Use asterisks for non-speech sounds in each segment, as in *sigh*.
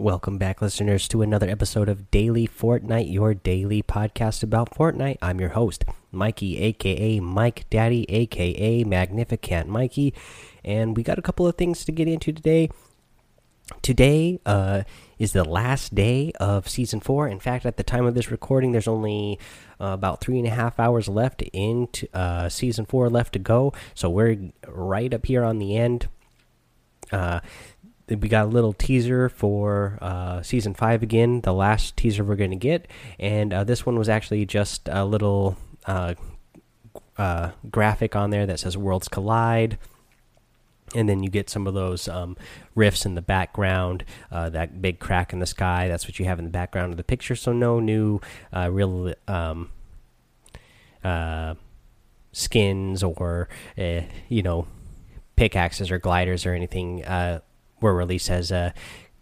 Welcome back, listeners, to another episode of Daily Fortnite, your daily podcast about Fortnite. I'm your host, Mikey, aka Mike Daddy, aka Magnificent Mikey, and we got a couple of things to get into today. Today uh, is the last day of season four. In fact, at the time of this recording, there's only uh, about three and a half hours left into uh, season four left to go. So we're right up here on the end. Uh, we got a little teaser for uh, season five again, the last teaser we're going to get, and uh, this one was actually just a little uh, uh, graphic on there that says "Worlds Collide." And then you get some of those um, riffs in the background, uh, that big crack in the sky. That's what you have in the background of the picture. So no new uh, real um, skins or you know pickaxes or gliders or anything were released as a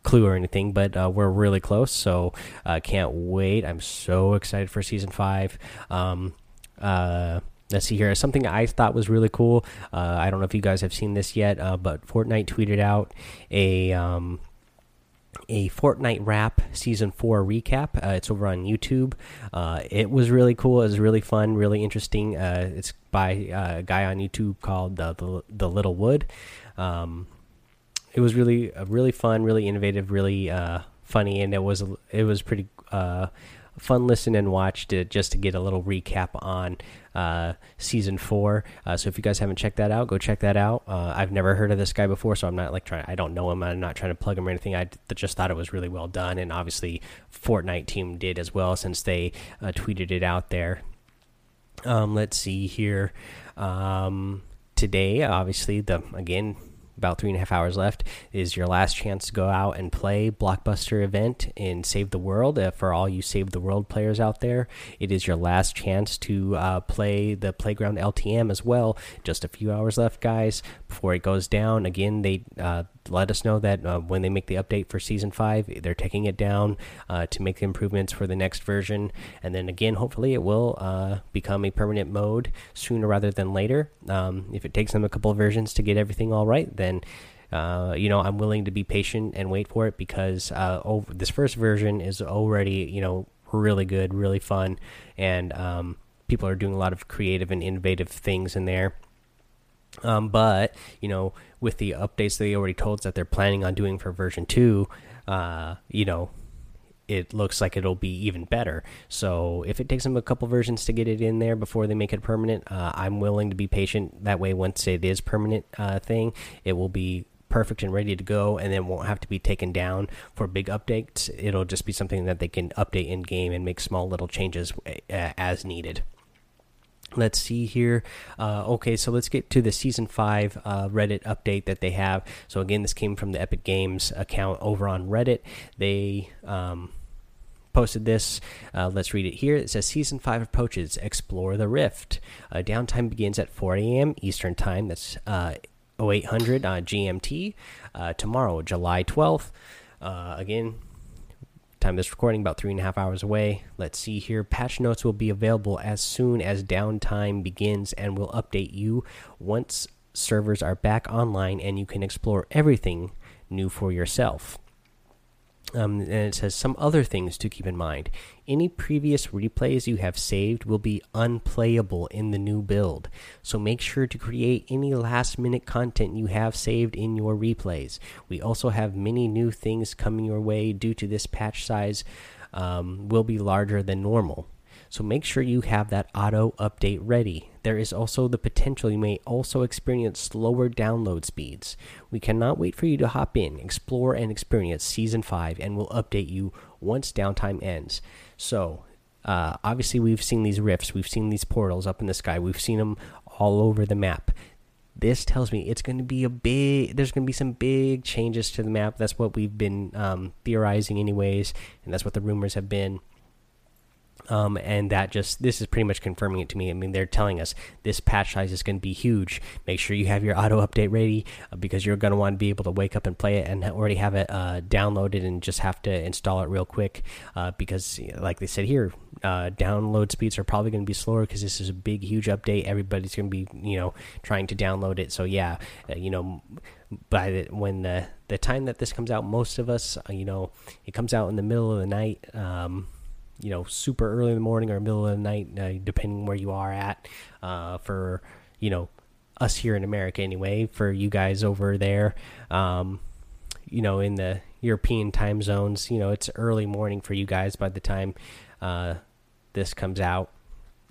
clue or anything, but uh, we're really close. So uh, can't wait. I'm so excited for season five. Um, uh, let's see here. Something I thought was really cool. Uh, I don't know if you guys have seen this yet, uh, but Fortnite tweeted out a. Um, a Fortnite Wrap Season 4 recap. Uh, it's over on YouTube. Uh, it was really cool. It was really fun, really interesting. Uh, it's by a guy on YouTube called the, the Little Wood. Um, it was really uh, really fun, really innovative, really uh, funny, and it was it was pretty uh, fun listen and watch to just to get a little recap on uh, season four. Uh, so if you guys haven't checked that out, go check that out. Uh, I've never heard of this guy before, so I'm not like trying. I don't know him. I'm not trying to plug him or anything. I just thought it was really well done, and obviously Fortnite team did as well since they tweeted it out there. Um, let's see here. Um, today, obviously the again about three and a half hours left is your last chance to go out and play blockbuster event in save the world uh, for all you save the world players out there. It is your last chance to uh, play the playground ltm as well. Just a few hours left guys. Before it goes down again they uh, let us know that uh, when they make the update for season five, they're taking it down uh, to make the improvements for the next version. And then again, hopefully, it will uh, become a permanent mode sooner rather than later. Um, if it takes them a couple of versions to get everything all right, then. Uh, you know, I'm willing to be patient and wait for it because uh, oh, this first version is already, you know, really good, really fun, and um, people are doing a lot of creative and innovative things in there. Um, but you know, with the updates they already told us that they're planning on doing for version two, uh, you know, it looks like it'll be even better. So if it takes them a couple versions to get it in there before they make it permanent, uh, I'm willing to be patient. That way, once it is permanent uh, thing, it will be perfect and ready to go, and then won't have to be taken down for big updates. It'll just be something that they can update in game and make small little changes uh, as needed. Let's see here. Uh, okay, so let's get to the season five uh, Reddit update that they have. So again, this came from the Epic Games account over on Reddit. They um, posted this. Uh, let's read it here. It says Season 5 approaches. Explore the Rift. Uh, downtime begins at 4 a.m. Eastern Time. That's uh, 0800 uh, GMT. Tomorrow, July 12th. Uh, again, Time this recording about three and a half hours away. Let's see here. Patch notes will be available as soon as downtime begins and will update you once servers are back online and you can explore everything new for yourself. Um, and it says some other things to keep in mind. Any previous replays you have saved will be unplayable in the new build, so make sure to create any last minute content you have saved in your replays. We also have many new things coming your way due to this patch size um, will be larger than normal. So make sure you have that auto update ready. There is also the potential you may also experience slower download speeds. We cannot wait for you to hop in, explore, and experience Season 5, and we'll update you once downtime ends. So, uh, obviously, we've seen these rifts, we've seen these portals up in the sky, we've seen them all over the map. This tells me it's going to be a big. There's going to be some big changes to the map. That's what we've been um, theorizing, anyways, and that's what the rumors have been. Um, and that just this is pretty much confirming it to me. I mean, they're telling us this patch size is going to be huge. Make sure you have your auto update ready uh, because you're going to want to be able to wake up and play it and already have it uh, downloaded and just have to install it real quick. Uh, because, like they said here, uh, download speeds are probably going to be slower because this is a big, huge update. Everybody's going to be, you know, trying to download it. So yeah, uh, you know by the when the the time that this comes out, most of us, uh, you know, it comes out in the middle of the night. Um, you know, super early in the morning or middle of the night, uh, depending where you are at. Uh, for you know, us here in America anyway. For you guys over there, um, you know, in the European time zones, you know, it's early morning for you guys by the time uh, this comes out,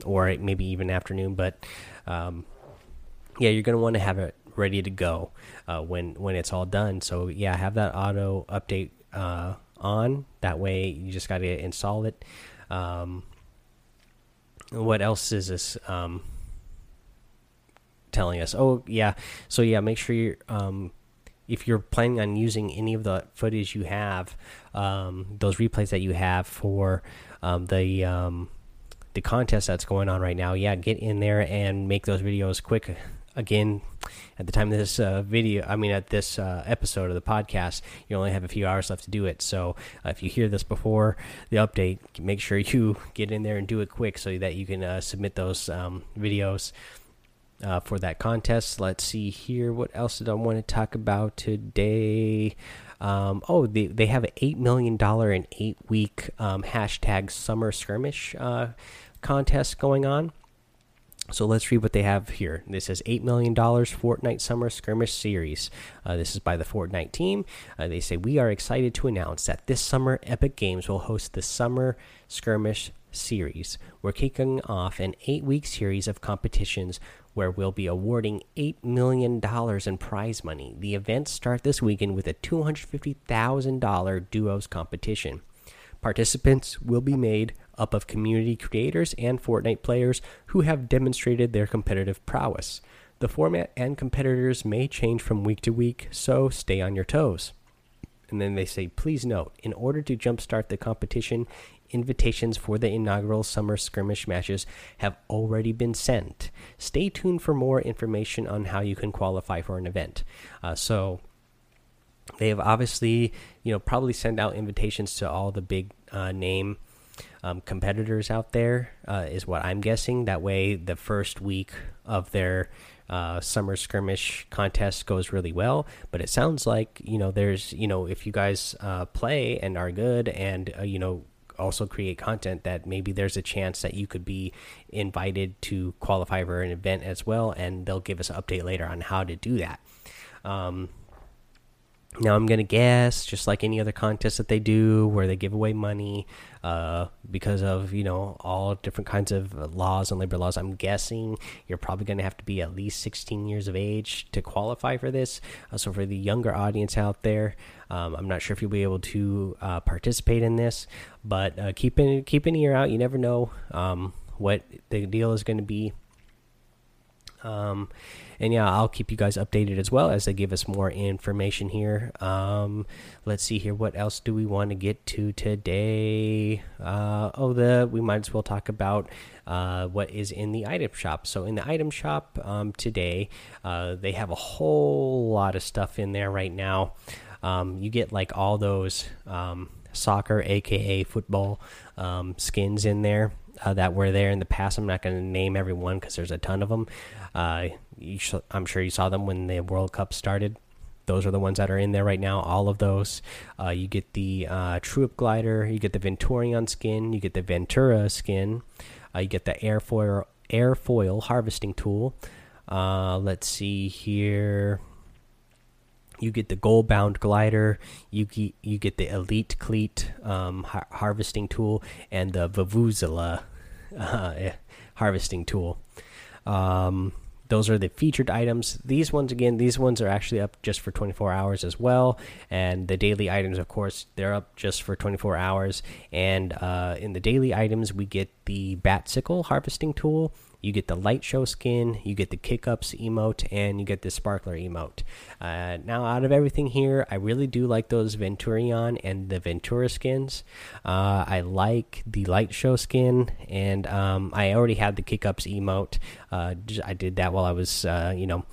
or maybe even afternoon. But um, yeah, you're gonna want to have it ready to go uh, when when it's all done. So yeah, have that auto update uh, on. That way, you just got to install it. Um, what else is this um, telling us? Oh yeah, so yeah, make sure you're. Um, if you're planning on using any of the footage you have, um, those replays that you have for um, the um, the contest that's going on right now, yeah, get in there and make those videos quick again at the time of this uh, video i mean at this uh, episode of the podcast you only have a few hours left to do it. So uh, if you hear this before the update make sure you *laughs* get in there and do it quick so that you can uh, submit those um, videos uh, for that contest. Let's see here what else did i want to talk about today. Um, oh they, they have an $8 million and 8 week um, hashtag summer skirmish uh, contest going on so let's read what they have here. This says $8 million Fortnite Summer Skirmish Series. Uh, this is by the Fortnite team. Uh, they say, We are excited to announce that this summer Epic Games will host the Summer Skirmish Series. We're kicking off an eight week series of competitions where we'll be awarding $8 million in prize money. The events start this weekend with a $250,000 duos competition. Participants will be made up of community creators and Fortnite players who have demonstrated their competitive prowess. The format and competitors may change from week to week, so stay on your toes. And then they say, please note, in order to jumpstart the competition, invitations for the inaugural summer skirmish matches have already been sent. Stay tuned for more information on how you can qualify for an event. Uh, so they have obviously, you know, probably sent out invitations to all the big uh, name um, competitors out there, uh, is what I'm guessing. That way, the first week of their uh, summer skirmish contest goes really well. But it sounds like you know, there's you know, if you guys uh, play and are good, and uh, you know, also create content, that maybe there's a chance that you could be invited to qualify for an event as well, and they'll give us an update later on how to do that. Um, now I'm gonna guess, just like any other contest that they do, where they give away money uh, because of you know all different kinds of laws and labor laws. I'm guessing you're probably gonna have to be at least 16 years of age to qualify for this. Uh, so for the younger audience out there, um, I'm not sure if you'll be able to uh, participate in this, but uh, keep an keep an ear out. You never know um, what the deal is going to be. Um, and yeah, I'll keep you guys updated as well as they give us more information here. Um, let's see here. What else do we want to get to today? Uh, oh, the we might as well talk about uh, what is in the item shop. So in the item shop um, today, uh, they have a whole lot of stuff in there right now. Um, you get like all those um, soccer, aka football, um, skins in there. Uh, that were there in the past. I'm not going to name everyone because there's a ton of them. Uh, I'm sure you saw them when the World Cup started. Those are the ones that are in there right now. All of those. Uh, you get the uh, Troop glider. You get the Venturion skin. You get the Ventura skin. Uh, you get the airfoil airfoil harvesting tool. Uh, let's see here. You get the Goalbound glider. You get, you get the elite cleat um, har harvesting tool and the Vuvuzela uh, *laughs* harvesting tool. Um, those are the featured items. These ones, again, these ones are actually up just for 24 hours as well. And the daily items, of course, they're up just for 24 hours. And uh, in the daily items, we get the Bat Sickle harvesting tool, you get the light show skin, you get the kick ups emote, and you get the sparkler emote. Uh, now, out of everything here, I really do like those Venturion and the Ventura skins. Uh, I like the light show skin, and um, I already had the kick ups emote. Uh, I did that while I was, uh, you know,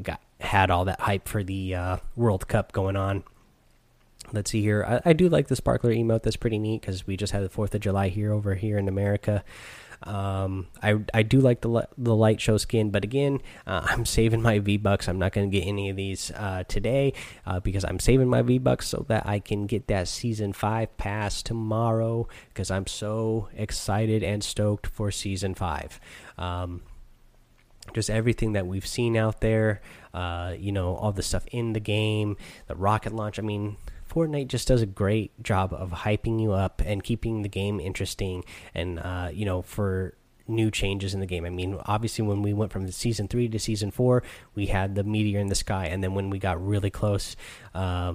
got had all that hype for the uh, World Cup going on. Let's see here. I, I, do like the sparkler emote. That's pretty neat because we just had the Fourth of July here over here in America. Um, I I do like the the light show skin, but again, uh, *laughs* I'm saving my V bucks. I'm not going to get any of these uh, today uh, because I'm saving my V bucks so that I can get that season five pass tomorrow because I'm so excited and stoked for season five. Um, just everything that we've seen out there, uh, you know, all the stuff in the game, the rocket launch. I mean, Fortnite just does a great job of hyping you up and keeping the game interesting. And uh, you know, for new changes in the game. I mean, obviously, when we went from season three to season four, we had the meteor in the sky, and then when we got really close uh,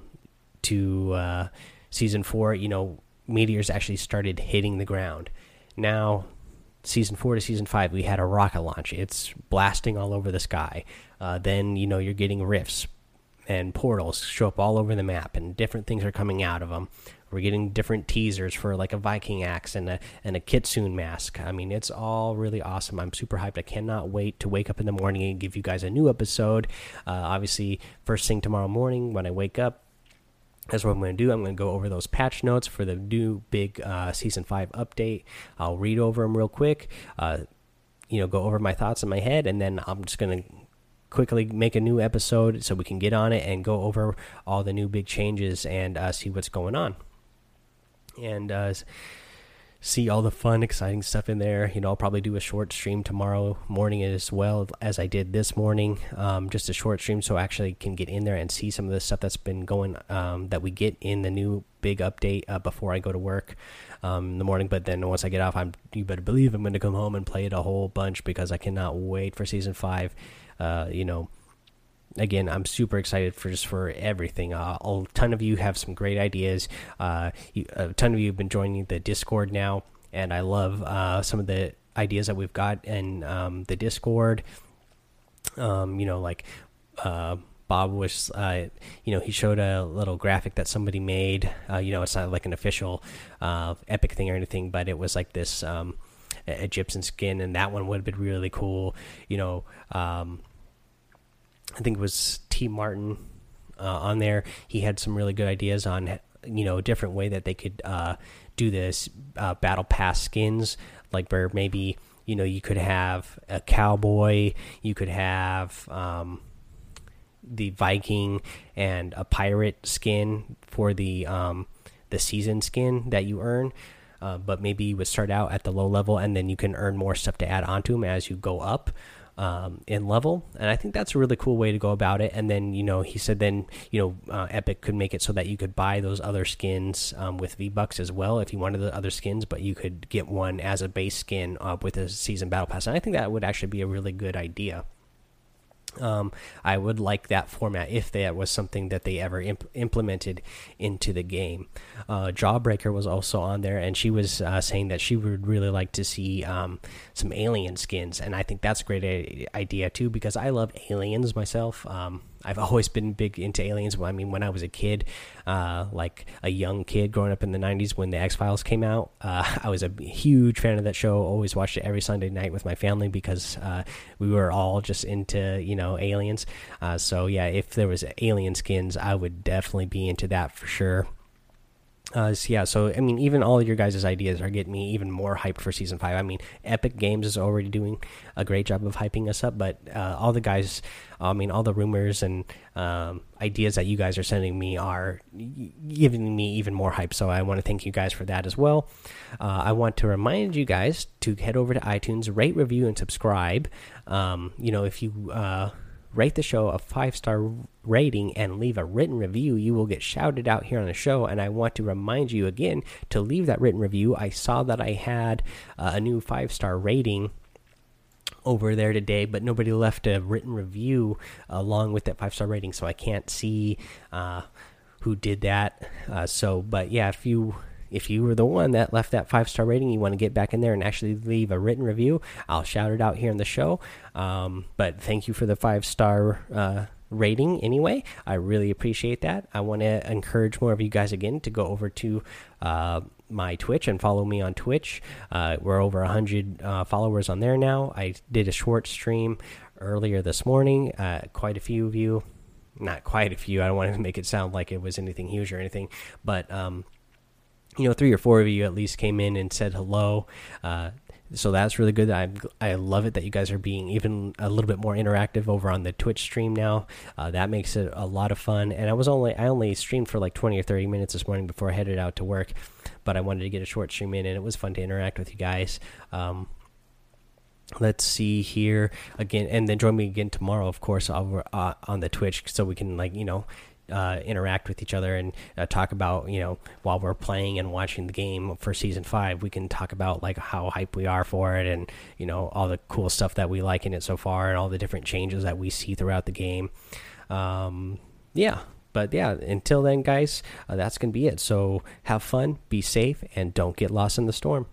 to uh, season four, you know, meteors actually started hitting the ground. Now, season four to season five, we had a rocket launch. It's blasting all over the sky. Uh, then you know you're getting rifts and portals show up all over the map, and different things are coming out of them. We're getting different teasers for like a Viking axe and a and a Kitsune mask. I mean, it's all really awesome. I'm super hyped. I cannot wait to wake up in the morning and give you guys a new episode. Uh, obviously, first thing tomorrow morning when I wake up, that's what I'm going to do. I'm going to go over those patch notes for the new big uh, season five update. I'll read over them real quick. Uh, you know, go over my thoughts in my head, and then I'm just going to quickly make a new episode so we can get on it and go over all the new big changes and uh, see what's going on. And uh, see all the fun, exciting stuff in there. You know, I'll probably do a short stream tomorrow morning as well as I did this morning. Um, just a short stream so I actually can get in there and see some of the stuff that's been going um, that we get in the new big update uh, before I go to work um, in the morning. But then once I get off, I'm you better believe I'm going to come home and play it a whole bunch because I cannot wait for season five. Uh, you know, again, I'm super excited for just for everything. Uh, a ton of you have some great ideas. Uh, you, a ton of you have been joining the Discord now, and I love uh, some of the ideas that we've got in um, the Discord. Um, you know, like uh, Bob was, uh, you know, he showed a little graphic that somebody made. You know, it's not like an official Epic thing or anything, but it was like this um, Egyptian skin, and that one would have been really cool. You know, um, I think it was T Martin uh, on there. He had some really good ideas on you know a different way that they could uh, do this uh, battle pass skins, like where maybe you know you could have a cowboy, you could have um, the Viking and a pirate skin for the um, the season skin that you earn. Uh, but maybe you would start out at the low level and then you can earn more stuff to add onto them as you go up um, in level, and I think that's a really cool way to go about it. And then you know he said then you know uh, Epic could make it so that you could buy those other skins um, with V Bucks as well if you wanted the other skins, but you could get one as a base skin uh, with a season battle pass. And I think that would actually be a really good idea. Um, I would like that format if that was something that they ever imp implemented into the game. Uh, Jawbreaker was also on there, and she was uh, saying that she would really like to see um, some alien skins, and I think that's a great idea too because I love aliens myself. Um, I've always been big into aliens. I mean, when I was a kid, uh, like a young kid growing up in the 90s when the X Files came out, uh, I was a huge fan of that show. Always watched it every Sunday night with my family because uh, we were all just into, you know, aliens. Uh, so, yeah, if there was alien skins, I would definitely be into that for sure. Uh, so yeah, so I mean, even all your guys' ideas are getting me even more hyped for season five. I mean, Epic Games is already doing a great job of hyping us up, but uh, all the guys, I mean, all the rumors and um, ideas that you guys are sending me are giving me even more hype. So I want to thank you guys for that as well. Uh, I want to remind you guys to head over to iTunes, rate, review, and subscribe. Um, you know, if you uh, rate the show a five star rating and leave a written review, you will get shouted out here on the show. And I want to remind you again to leave that written review. I saw that I had uh, a new five star rating over there today, but nobody left a written review along with that five star rating, so I can't see uh, who did that. Uh, so, but yeah, if you if you were the one that left that five star rating, you want to get back in there and actually leave a written review, I'll shout it out here in the show. Um, but thank you for the five star uh, rating anyway. I really appreciate that. I want to encourage more of you guys again to go over to uh, my Twitch and follow me on Twitch. Uh, we're over 100 uh, followers on there now. I did a short stream earlier this morning. Uh, quite a few of you not quite a few. I don't want to *laughs* make it sound like it was anything huge or anything, but um, you know, three or four of you at least came in and said hello. Uh, so that's really good. I I love it that you guys are being even a little bit more interactive over on the Twitch stream now. Uh, that makes it a lot of fun. And I was only I only streamed for like twenty or thirty minutes this morning before I headed out to work, but I wanted to get a short stream in, and it was fun to interact with you guys. Um, let's see here again, and then join me again tomorrow, of course, over uh, on the Twitch, so we can like you know uh, interact with each other and uh, talk about you know while we're playing and watching the game for season five we can talk about like how hype we are for it and you know all the cool stuff that we like in it so far and all the different changes that we see throughout the game. Um, yeah. But yeah until then guys uh, that's gonna be it. So have fun be safe and don't get lost in the storm